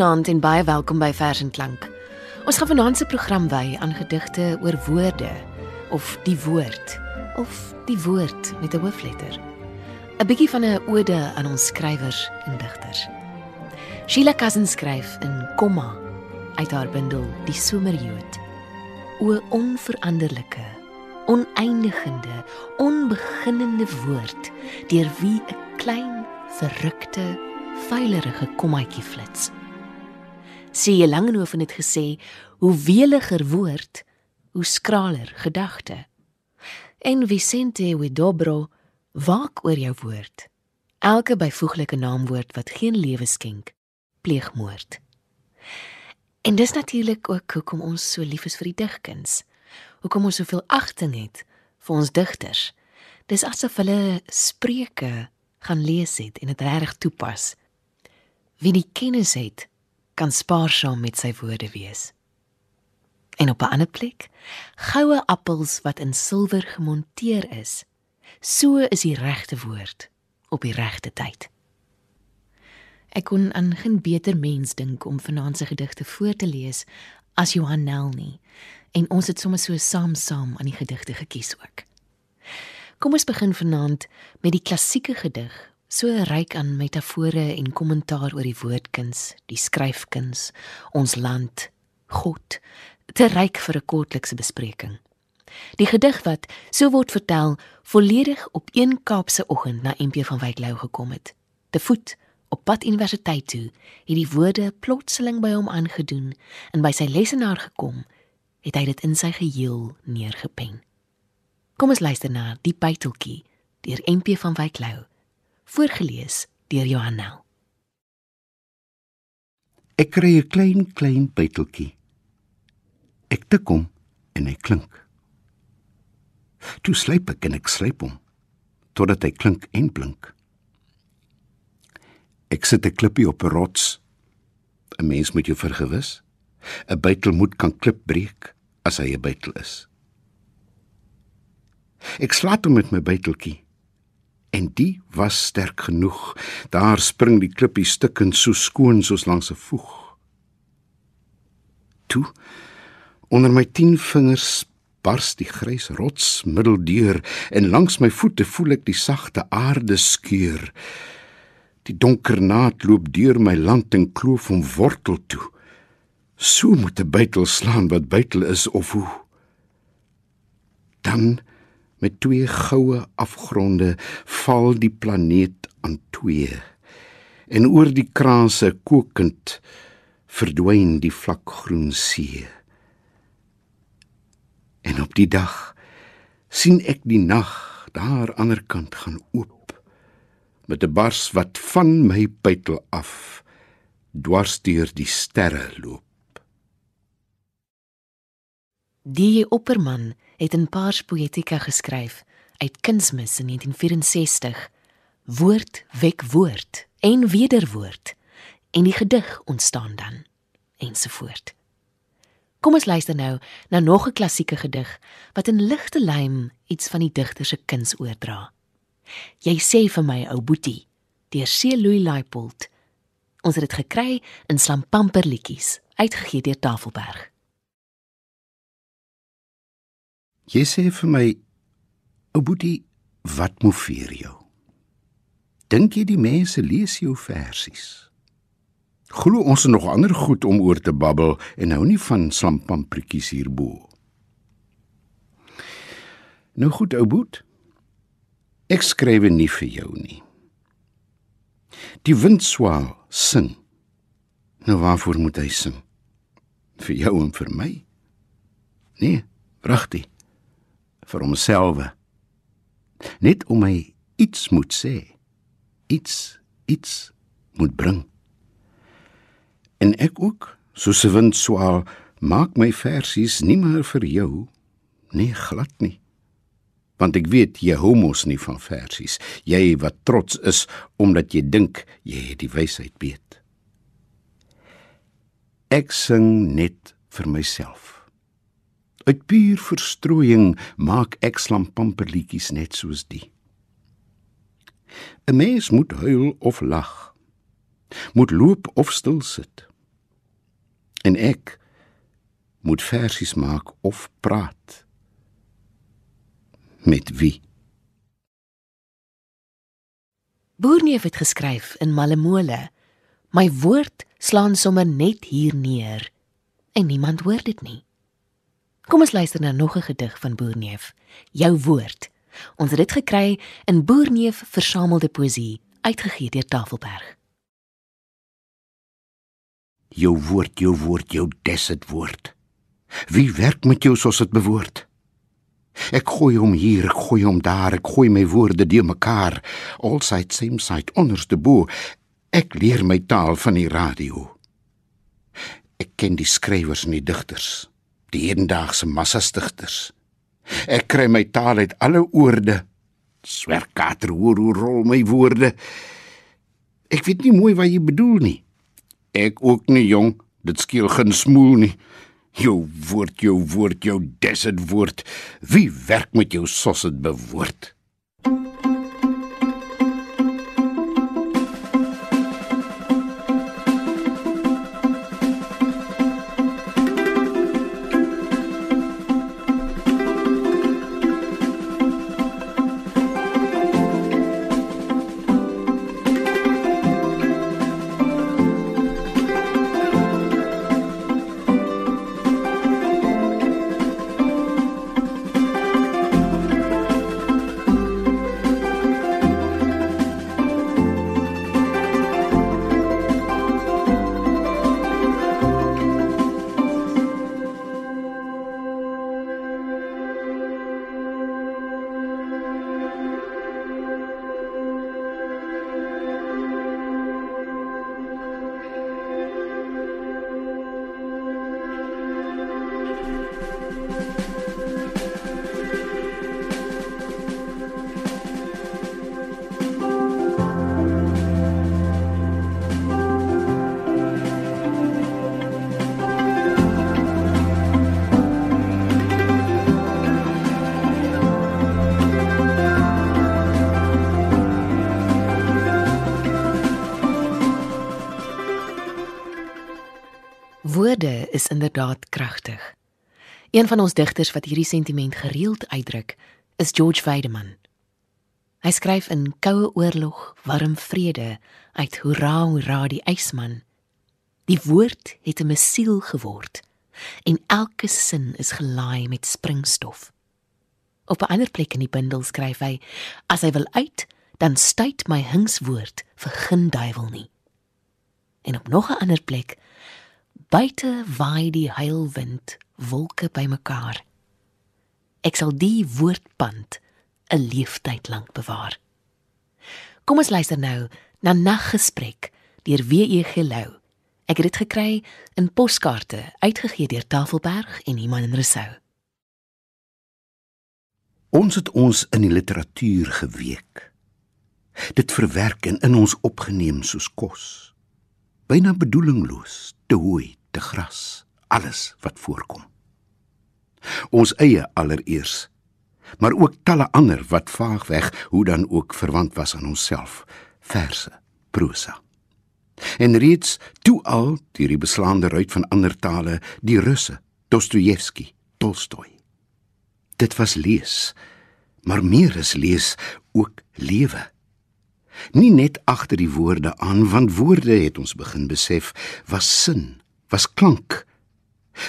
Goeienaand en baie welkom by Vers en Klank. Ons gaan vanaand se program wy aan gedigte oor woorde of die woord of die woord met 'n hoofletter. 'n Bietjie van 'n ode aan ons skrywers en digters. Sheila Cousin skryf in komma uit haar bundel Die Somerjood. O onveranderlike, oneindigende, onbeginnende woord deur wie 'n klein verrukte veilerige kommaatjie flits. Sê jy Langehoven het gesê, hoe weliger woord, hoe skraler gedagte. En Vicente Huidobro waak oor jou woord. Elke byvoeglike naamwoord wat geen lewe skenk, pleeg moord. En dis natuurlik ook hoekom ons so lief is vir die digkuns. Hoekom ons soveel agting het vir ons digters. Dis asof hulle spreuke gaan lees het en dit reg toepas. Wie die kennis het, kan spaarsaam met sy woorde wees. En op 'n ander plek, goue appels wat in silwer gemonteer is. So is die regte woord op die regte tyd. Ek kon aan geen beter mens dink om vanaand se gedigte voor te lees as Johan Nel nie. En ons het sommer so saam-saam aan die gedigte gekies ook. Kom ons begin vanaand met die klassieke gedig, so ryk aan metafore en kommentaar oor die woordkuns, die skryfkuns, ons land, God, te ryk vir 'n kortlikse bespreking. Die gedig wat, so word vertel, volledig op een Kaapse oggend na MP van Wyk Lou gekom het. Te voet op pad universiteit toe, het die woorde plotseling by hom aangedoen en by sy lesenaar gekom, het hy dit in sy geheel neergepen. Kom ons luister na Die Byteltjie deur MP van Wyk Lou, voorgeles deur Johanna. Ek kry 'n klein klein byteltjie. Ek tik hom en hy klink. Toe slyp ek en ek slyp hom totdat hy klink en blink. Ek sit 'n klippie op 'n rots. 'n Mens moet jou vergewis. 'n Bytel moet kan klip breek as hy 'n bytel is. Ek slaat hom met my byteltjie. En die was sterk genoeg. Daar spring die klippie stukken so skoon soos langs 'n voeg. Toe onder my 10 vingers bars die grys rots middeldeur en langs my voete voel ek die sagte aarde skeur. Die donker naad loop deur my land en kloof hom wortel toe. So moet 'n bytel slaan wat bytel is of hoe. Dan met twee goue afgronde val die planeet aan twee. En oor die kraanse kokend verdwyn die vlakgroen see. En op die dag sien ek die nag daar aanderkant gaan oop met 'n bars wat van my pytel af dwars deur die sterre loop. Die Opperman het 'n paar poetika geskryf uit Kunsmis in 1964. Woord wek woord en wederwoord en die gedig ontstaan dan ensovoort. Kom ons luister nou na nog 'n klassieke gedig wat in ligte lyn iets van die digter se kuns oordra. Jy sê vir my ou boetie, deur C. Louis Leipold. Ons het dit gekry in Slampamperliedjies, uitgegee deur Tafelberg. Jy sê vir my, ou boetie, wat moveer jou? Dink jy die mense lees jou versies? Glo ons nog ander goed om oor te babbel en hou nie van slampamprietjies hierbo. Nou goed, ou boet. Ek skryf nie vir jou nie. Die windswaal sing. Nou waarvoor moet hy sing? Vir jou en vir my? Nee, regtig vir homself. Net om hy iets moet sê. Iets iets moet bring. En ek ook, soos 'n windswaal, maak my versies nie meer vir jou nie glad nie. Want ek weet jy hou mos nie van versies. Jy wat trots is omdat jy dink jy het die wysheid weet. Ek sing net vir myself. Uit puur verstrooiing maak ek slampamperliedjies net soos die. 'n Mens moet huil of lag. Moet loop of stil sit. En ek moet versies maak of praat. Met wie? Boerneef het geskryf in Malemole: My woord slaan sommer net hier neer en niemand hoor dit nie. Kom ons luister na nog 'n gedig van Boerneef, Jou woord. Ons het dit gekry in Boerneef Versamelde Poesie, uitgegee deur Tafelberg. Jou woord, jou woord, jou desert woord. Wie werk met jou soos dit behoort? Ek gooi hom hier, ek gooi hom daar, ek gooi my woorde deur mekaar, side same side onderste bo. Ek leer my taal van die radio. Ek ken die skrywers en die digters, die hedendaagse massastigters. Ek kry my taal uit alle oorde. Swerkater hoor hoe rol my woorde. Ek weet nie mooi wat jy bedoel nie. Ek ook nie jong, dit skeel geen smoel nie. Jou woord, jou woord, jou desert woord. Wie werk met jou soos dit bewoord? Is inderdaad kragtig. Een van ons digters wat hierdie sentiment gereeld uitdruk, is George Weideman. Hy skryf in Koue Oorlog, Warm Vrede uit Hoera hoera die ysman. Die woord het 'n mesiel geword en elke sin is gelaai met springstof. Op 'n ander plek in die bundel skryf hy: As hy wil uit, dan stuit my hingswoord vir geen duiwel nie. En op nog 'n ander plek Buite waai die heilwind wolke bymekaar. Ek sal die woordpand 'n leeftyd lank bewaar. Kom ons luister nou na naggesprek deur W.E. Gelou. Ek het dit gekry in poskaarte uitgegee deur Tafelberg en Iman en Resou. Ons het ons in die literatuur geweek. Dit verwerk en in ons opgeneem soos kos. Byna bedoelingloos, te hooi, te gras, alles wat voorkom. Ons eie allereers, maar ook talle ander wat vaagweg hoe dan ook verwant was aan onsself, verse, prosa. En reeds toe al deur die beslaande ruit van ander tale, die Russe, Dostojewski, Tolstoi. Dit was lees, maar meer as lees ook lewe. Nie net agter die woorde aan, want woorde het ons begin besef was sin was klank.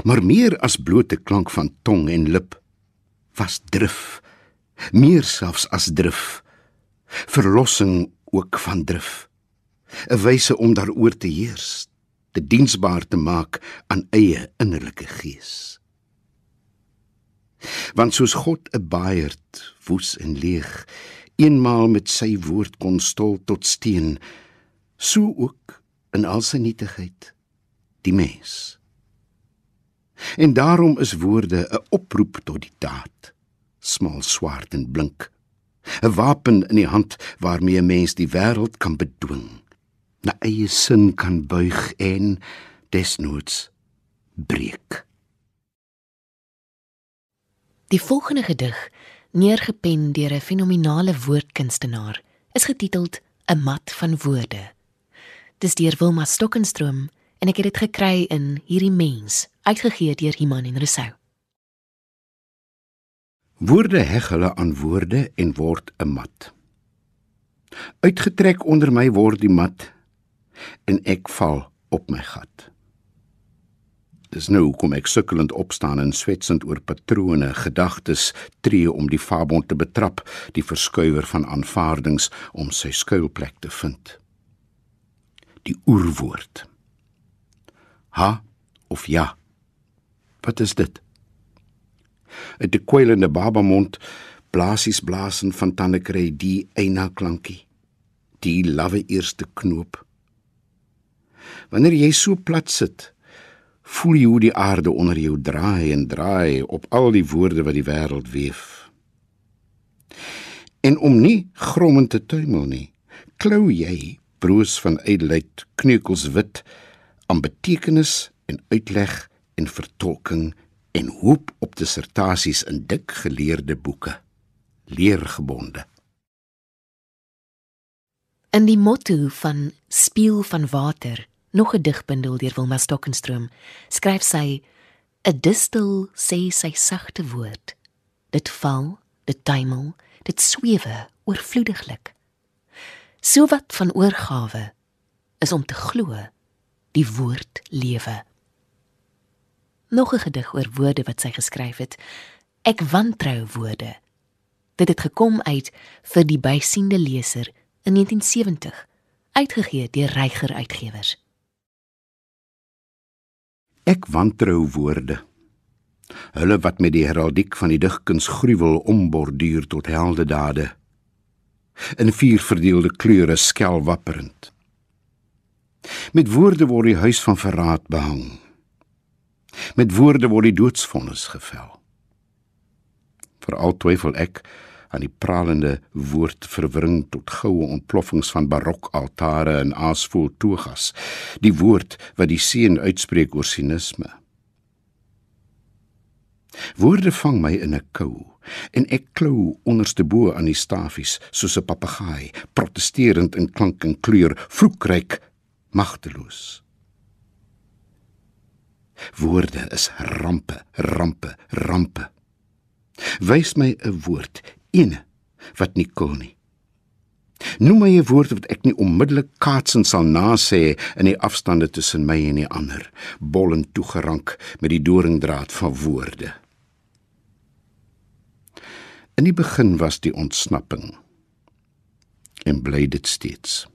Maar meer as blote klank van tong en lip was drif. Meer selfs as drif. Verlossing ook van drif. 'n Wyse om daaroor te heers, te diensbaar te maak aan eie innerlike gees. Want soos God 'n baaierd woes en leeg eenmaal met sy woord kon stol tot steen, so ook in al sy nietigheid die mens. En daarom is woorde 'n oproep tot die daad, smal swart en blink, 'n wapen in die hand waarmee 'n mens die wêreld kan bedwing, na eie sin kan buig en desnoods breek. Die volgende gedig, neergepen deur 'n fenominale woordkunstenaar, is getiteld 'n mat van woorde. Dis deur Wilma Stokkenstroom en ek het dit gekry in hierdie mens, uitgegee deur Iman en Rousseau. Woorde heg hulle aan woorde en word 'n mat. Uitgetrek onder my word die mat en ek val op my gat. Dis nou hoekom ek sukkelend opstaan en swetsend oor patrone, gedagtes tree om die fabond te betrap, die verskuiwer van aanvaardings om sy skuilplek te vind. Die oerwoord. Ha of ja. Wat is dit? Uit die kwelende babamond blaasies blasen van tande kry die eina klankie. Die lawe eerste knoop. Wanneer jy so plat sit, voel jy hoe die aarde onder jou draai en draai op al die woorde wat die wêreld weef. En om nie grommend te tuimel nie, klou jy broos van ydelheid kneukels wit aan betekenis en uitleg en vertolking en hoop op dissertasies in dik geleerde boeke leergebonde in die motto van speel van water nog 'n digbundel deur Wilma Stokenstroom, skryf sy: "’n Distel sê sy sagte woord. Dit val, dit tuimel, dit swewe oorvloediglik. So wat van oorgawe is om te glo die woord lewe." Nog 'n gedig oor woorde wat sy geskryf het. Ek wantrou woorde. Dit het gekom uit vir die bysiende leser in 1970 uitgegee deur Reiger Uitgewers. Ek wantrou woorde. Hulle wat met die heraldiek van die digkuns gruwel omborduur tot helde dade. In vier verdeelde kleure skel wapperend. Met woorde word die huis van verraad behang. Met woorde word die doodsvonnis gevel. Veral twyfel ek aan die pralende woord verwring tot goue ontploffings van barokaltare en aasvol togas. Die woord wat die seën uitspreek oor sinisme. Woorde vang my in 'n kou en ek klou onderste bo aan die stafies soos 'n papegaai protesterend in klank en kleur vloekryk magteloos. Woorde is rampe rampe rampe. Wys my 'n woord ene wat nie kon nie. Noem my 'n woord wat ek nie onmiddellik kaatsend sal nasê in die afstande tussen my en die ander, bollend toegerank met die doringdraad van woorde. In die begin was die ontsnapping en bly dit steeds.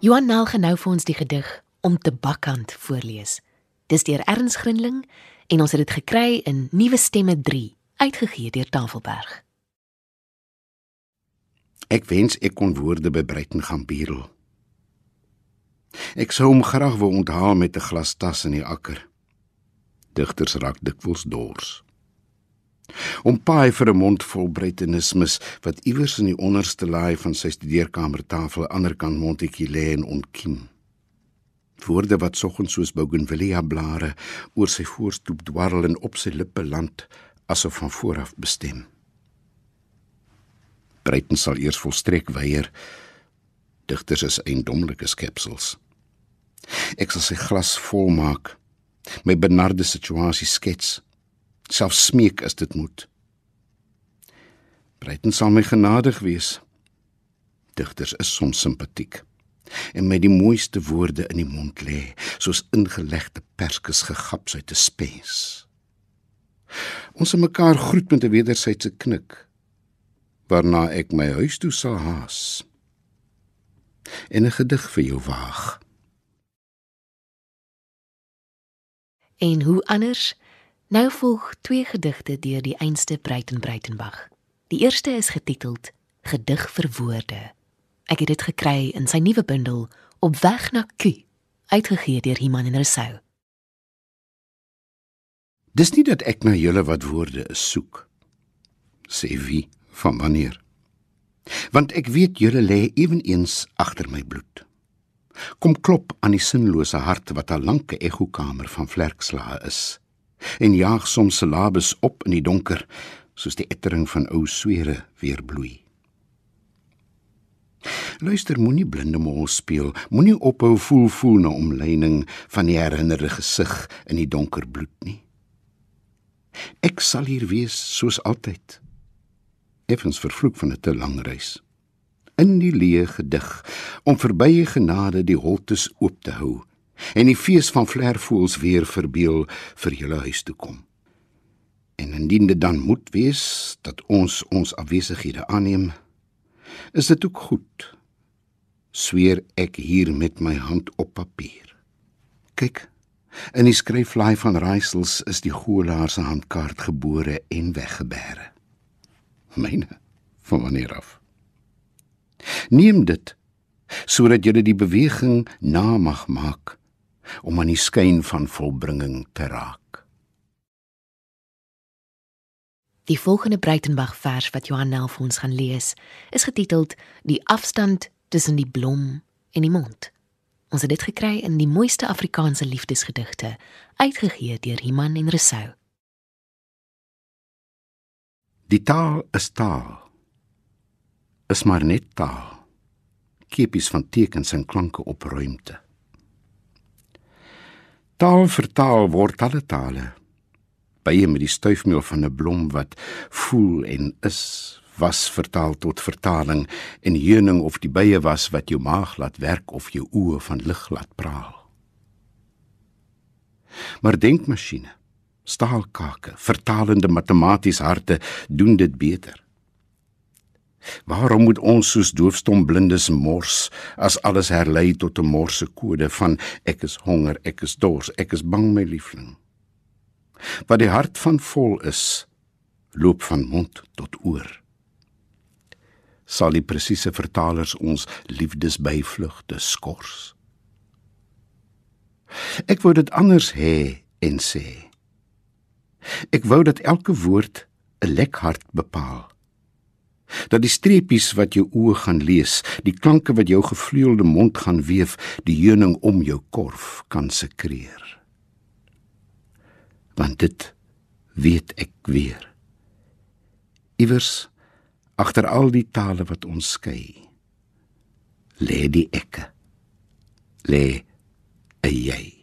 Johan Nel gaan nou vir ons die gedig om te bakkant voorlees. Dis deur Erns Grinling en ons het dit gekry in Nuwe Stemme 3, uitgegee deur Tafelberg. Ek wens ek kon woorde by Breiten gaan bierel. Ek sou hom graag wou onthaal met 'n glas tas in die akker. Digters raak dikwels dors. Om paai vir 'n mond vol breitenismes wat iewers in die onderste laai van sy studeerkamertafel aan die ander kant mondetjie lê en ontkiem. Woorde wat soggens soos bougainvillea blare oor sy voorstoep dwarrel en op sy lippe land asof van vooraf bestem. Breiten sal eers volstrek weier. Digters is eindomlike skepsels. Ek sal sy glas vol maak, my benarde situasie skets self smeek as dit moet. Breiten sal my genadig wees. Digters is soms simpatiek en my die mooiste woorde in die mond lê, soos ingelegde perskes gegaps uit 'n spens. Ons het mekaar groet met 'n wederwysige knik, waarna ek my huis toe sal haas. En 'n gedig vir jou waag. En hoe anders Nou volg twee gedigte deur die einste Breiten Breitenbach. Die eerste is getiteld Gedig vir woorde. Ek het dit gekry in sy nuwe bundel Op weg na Q, uitgegee deur Iman en Rousseau. Dis nie dat ek na julle wat woorde is soek. Sê wie van wanneer? Want ek weet julle lê ewenigs agter my bloed. Kom klop aan die sinlose hart wat 'n lanke ekokamer van vlerkslae is en jaag soms syllabes op in die donker soos die ettering van ou swere weer bloei. Luister moenie blinde mol speel, moenie ophou voel voel na omleining van die herinnerde gesig in die donker bloed nie. Ek sal hier wees soos altyd. Effens vervloek van 'n te lang reis. In die leë gedig om verbye genade die holtes oop te hou en die fees van vlervoels weer verbeel vir julle huis toe kom. En indien dit dan moet wees dat ons ons afwesighede aanneem, is dit ook goed. Sweer ek hier met my hand op papier. Kyk, in die skryflaai van Raaisels is die Golaar se handkaart gebore en weggebêre. Myne van wanneer af? Neem dit sodat jy die beweging na mag maak om aan die skyn van volbringing te raak. Die volgende Breitenberg vers wat Johan Nel vir ons gaan lees, is getiteld Die afstand tussen die blom en die mond. Ons het dit gekry in die mooiste Afrikaanse liefdesgedigte, uitgegee deur Iman en Resou. Die taal is taal. Is maar net taal. Kepies van tekens en klanke op ruimte. Taal vertaal word talle tale. Baie met die stuifmeel van 'n blom wat voel en is was vertaal tot vertaling en heuning of die bye was wat jou maag laat werk of jou oë van lig laat praal. Maar denkmasjiene, staalkake, vertalende matematiese harte doen dit beter. Waarom moet ons soos doofstom blindes mors as alles herlei tot 'n morse kode van ek is honger, ek is dors, ek is bang my liefling. Wat die hart van vol is, loop van mond tot oor. Sal die presiese vertalers ons liefdesbyvlugte skors? Ek wou dit anders hê en sê. Ek wou dat elke woord 'n lek hart bepaal dat die streepies wat jou oë gaan lees, die klanke wat jou gevleuelde mond gaan weef, die heuning om jou korf kan sekreer. Want dit weet ek weer. Iewers agter al die tale wat ons skei, lê die ekke. Lê 'n jy.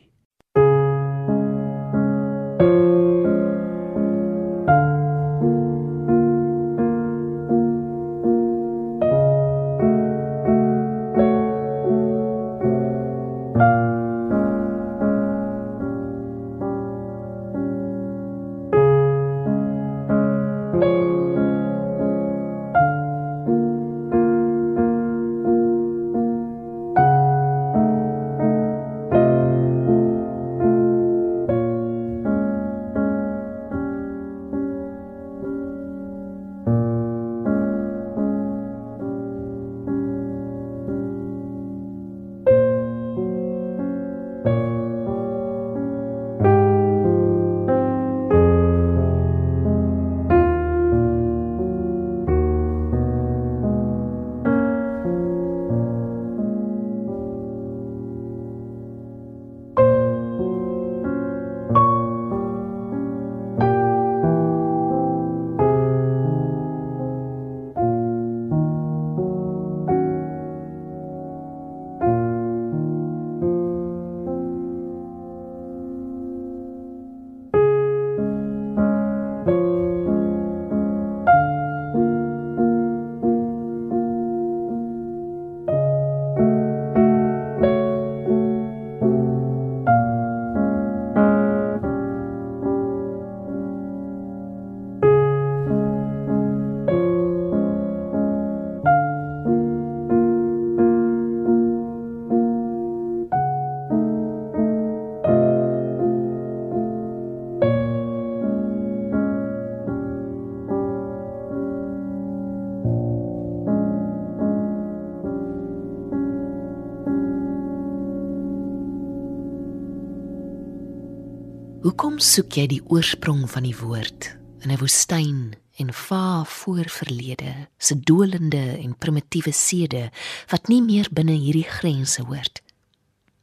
Hoekom soek jy die oorsprong van die woord in 'n woestyn en vaar voor verlede, se dolende en primitiewe sede wat nie meer binne hierdie grense hoort?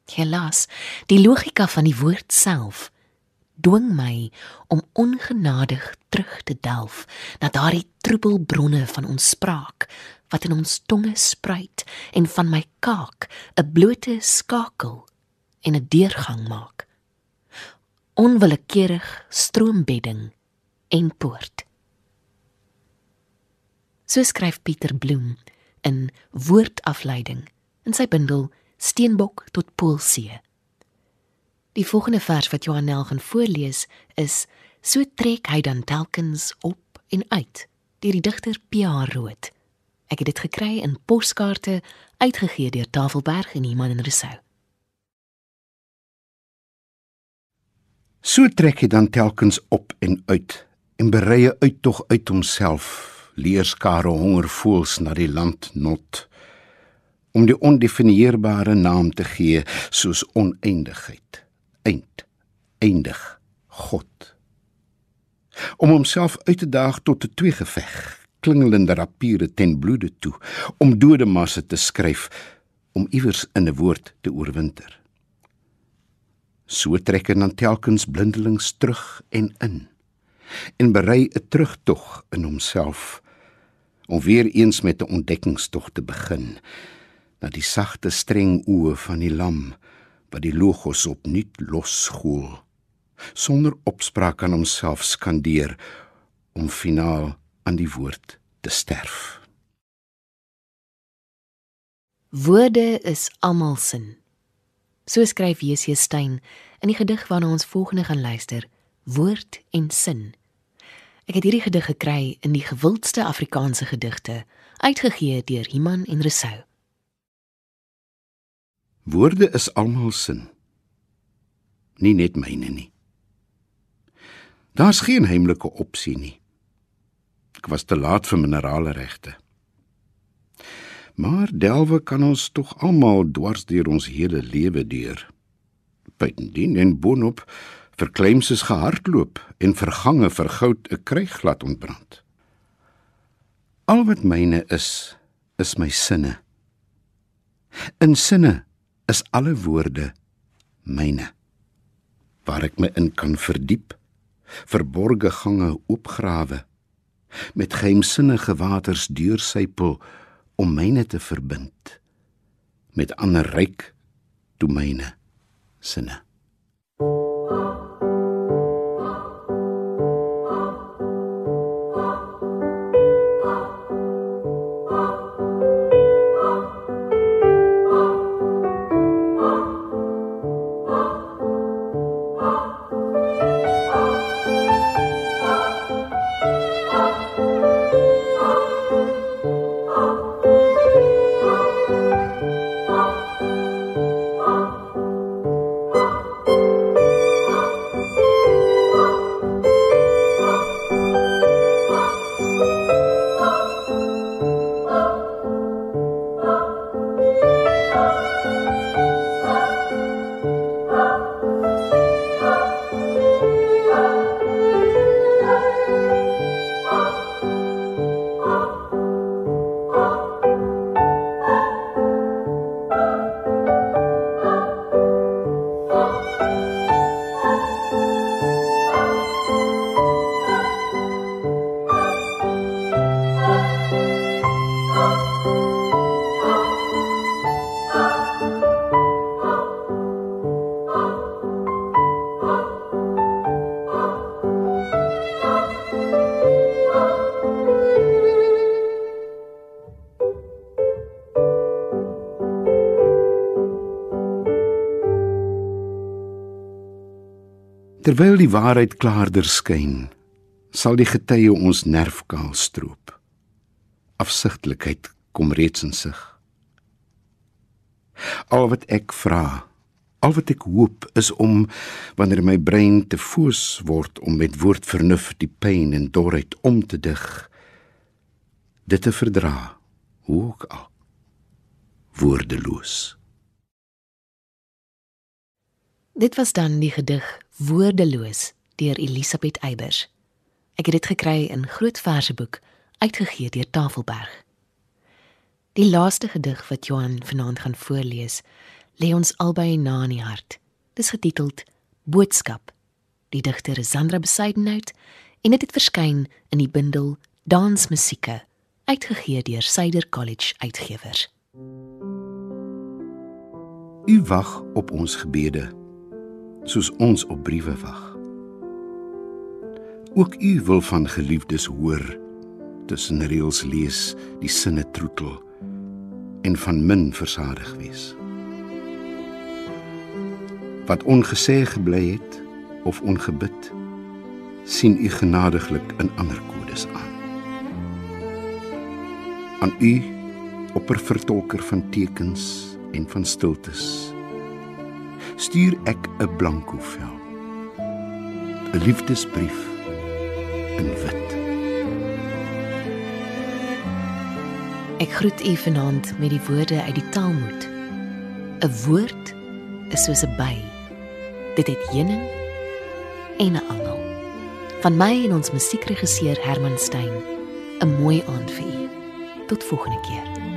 Helaas, die logika van die woord self dwing my om ongenadig terug te delf na daardie troebelbronne van ons spraak wat in ons tonge spruit en van my kaak 'n blote skakel en 'n deurgang maak onwillekeurig stroombedding en poort. So skryf Pieter Bloem in Woordafleiding in sy bundel Steenbok tot Poolsee. Die volgende vers wat Johanel gaan voorlees is So trek hy dan telkens op en uit deur die digter P.A. Rood. Ek het dit gekry in poskaarte uitgegee deur Tafelberg en Iman en Resou. So trek hy dan telkens op en uit en berei uit tog uit homself leerskare hongervoels na die land not om die ondefinieerbare naam te gee soos oneindigheid eind eindig god. Om homself uit te daag tot 'n tweegeveg klingelende rapiere ten bloede toe om dodemasse te skryf om iewers in 'n woord te oorwinter So trek hy dan telkens blindelings terug en in en berei 'n terugtog in homself om weer eens met 'n ontdekkingstog te begin na die sagte streng oë van die lam wat die logos opnuut losskool sonder opspraak aan homself skandeer om finaal aan die woord te sterf. Woorde is almal sin So skryf J.C. Stein in die gedig waarna ons volgende gaan luister, Woord en Sin. Ek het hierdie gedig gekry in die gewildste Afrikaanse gedigte, uitgegee deur Iman en Resou. Woorde is almal sin. Nie net myne nie. Daar's geen heimlike opsie nie. Ek was te laat vir minerale regte. Maar delwe kan ons tog almal dwars deur ons hele lewe deur. Buitendien en boonop verkleims is gehardloop en vergange vir goud 'n kryglad ontbrand. Al wat myne is, is my sinne. In sinne is alle woorde myne. Waar ek my in kan verdiep, verborge gange oopgrawe met geheimsinnige waters deursypel om myne te verbind met ander ryk domeine sinne. Terwyl die waarheid klaarder skyn, sal die getye ons nerfkaal stroop. Afsigtelikheid kom reeds in sig. Al wat ek vra, al wat ek hoop is om wanneer my brein te foos word om met woordvernuf die pyn en dorheid om te dig, dit te verdra, hoe ook al woordeloos. Dit was dan die gedig Woordeloos deur Elisabeth Eybers. Ek het dit gekry in Groot Verseboek uitgegee deur Tafelberg. Die laaste gedig wat Johan vanaand gaan voorlees, lê ons albei na in die hart. Dis getiteld Boodskap. Die digter is Sandra Besuidenhout en dit het, het verskyn in die bundel Dansmusieke, uitgegee deur Suider College Uitgewers. U wag op ons gebede soos ons op briewe wag. Ook u wil van geliefdes hoor tussen reëls lees die sinne troetel en van min versadig wees. Wat ongesê gebly het of ongebid sien u genadiglik in ander kodes aan. Aan u oppervertolker van tekens en van stiltes stuur ek 'n blanko vel 'n liefdesbrief in wit. Ek groet u vanaand met die woorde uit die Talmud. 'n woord is soos 'n by. Dit het heuning en 'n angel. Van my en ons musiekregisseur Herman Stein 'n mooi aand vir u. Tot volgende keer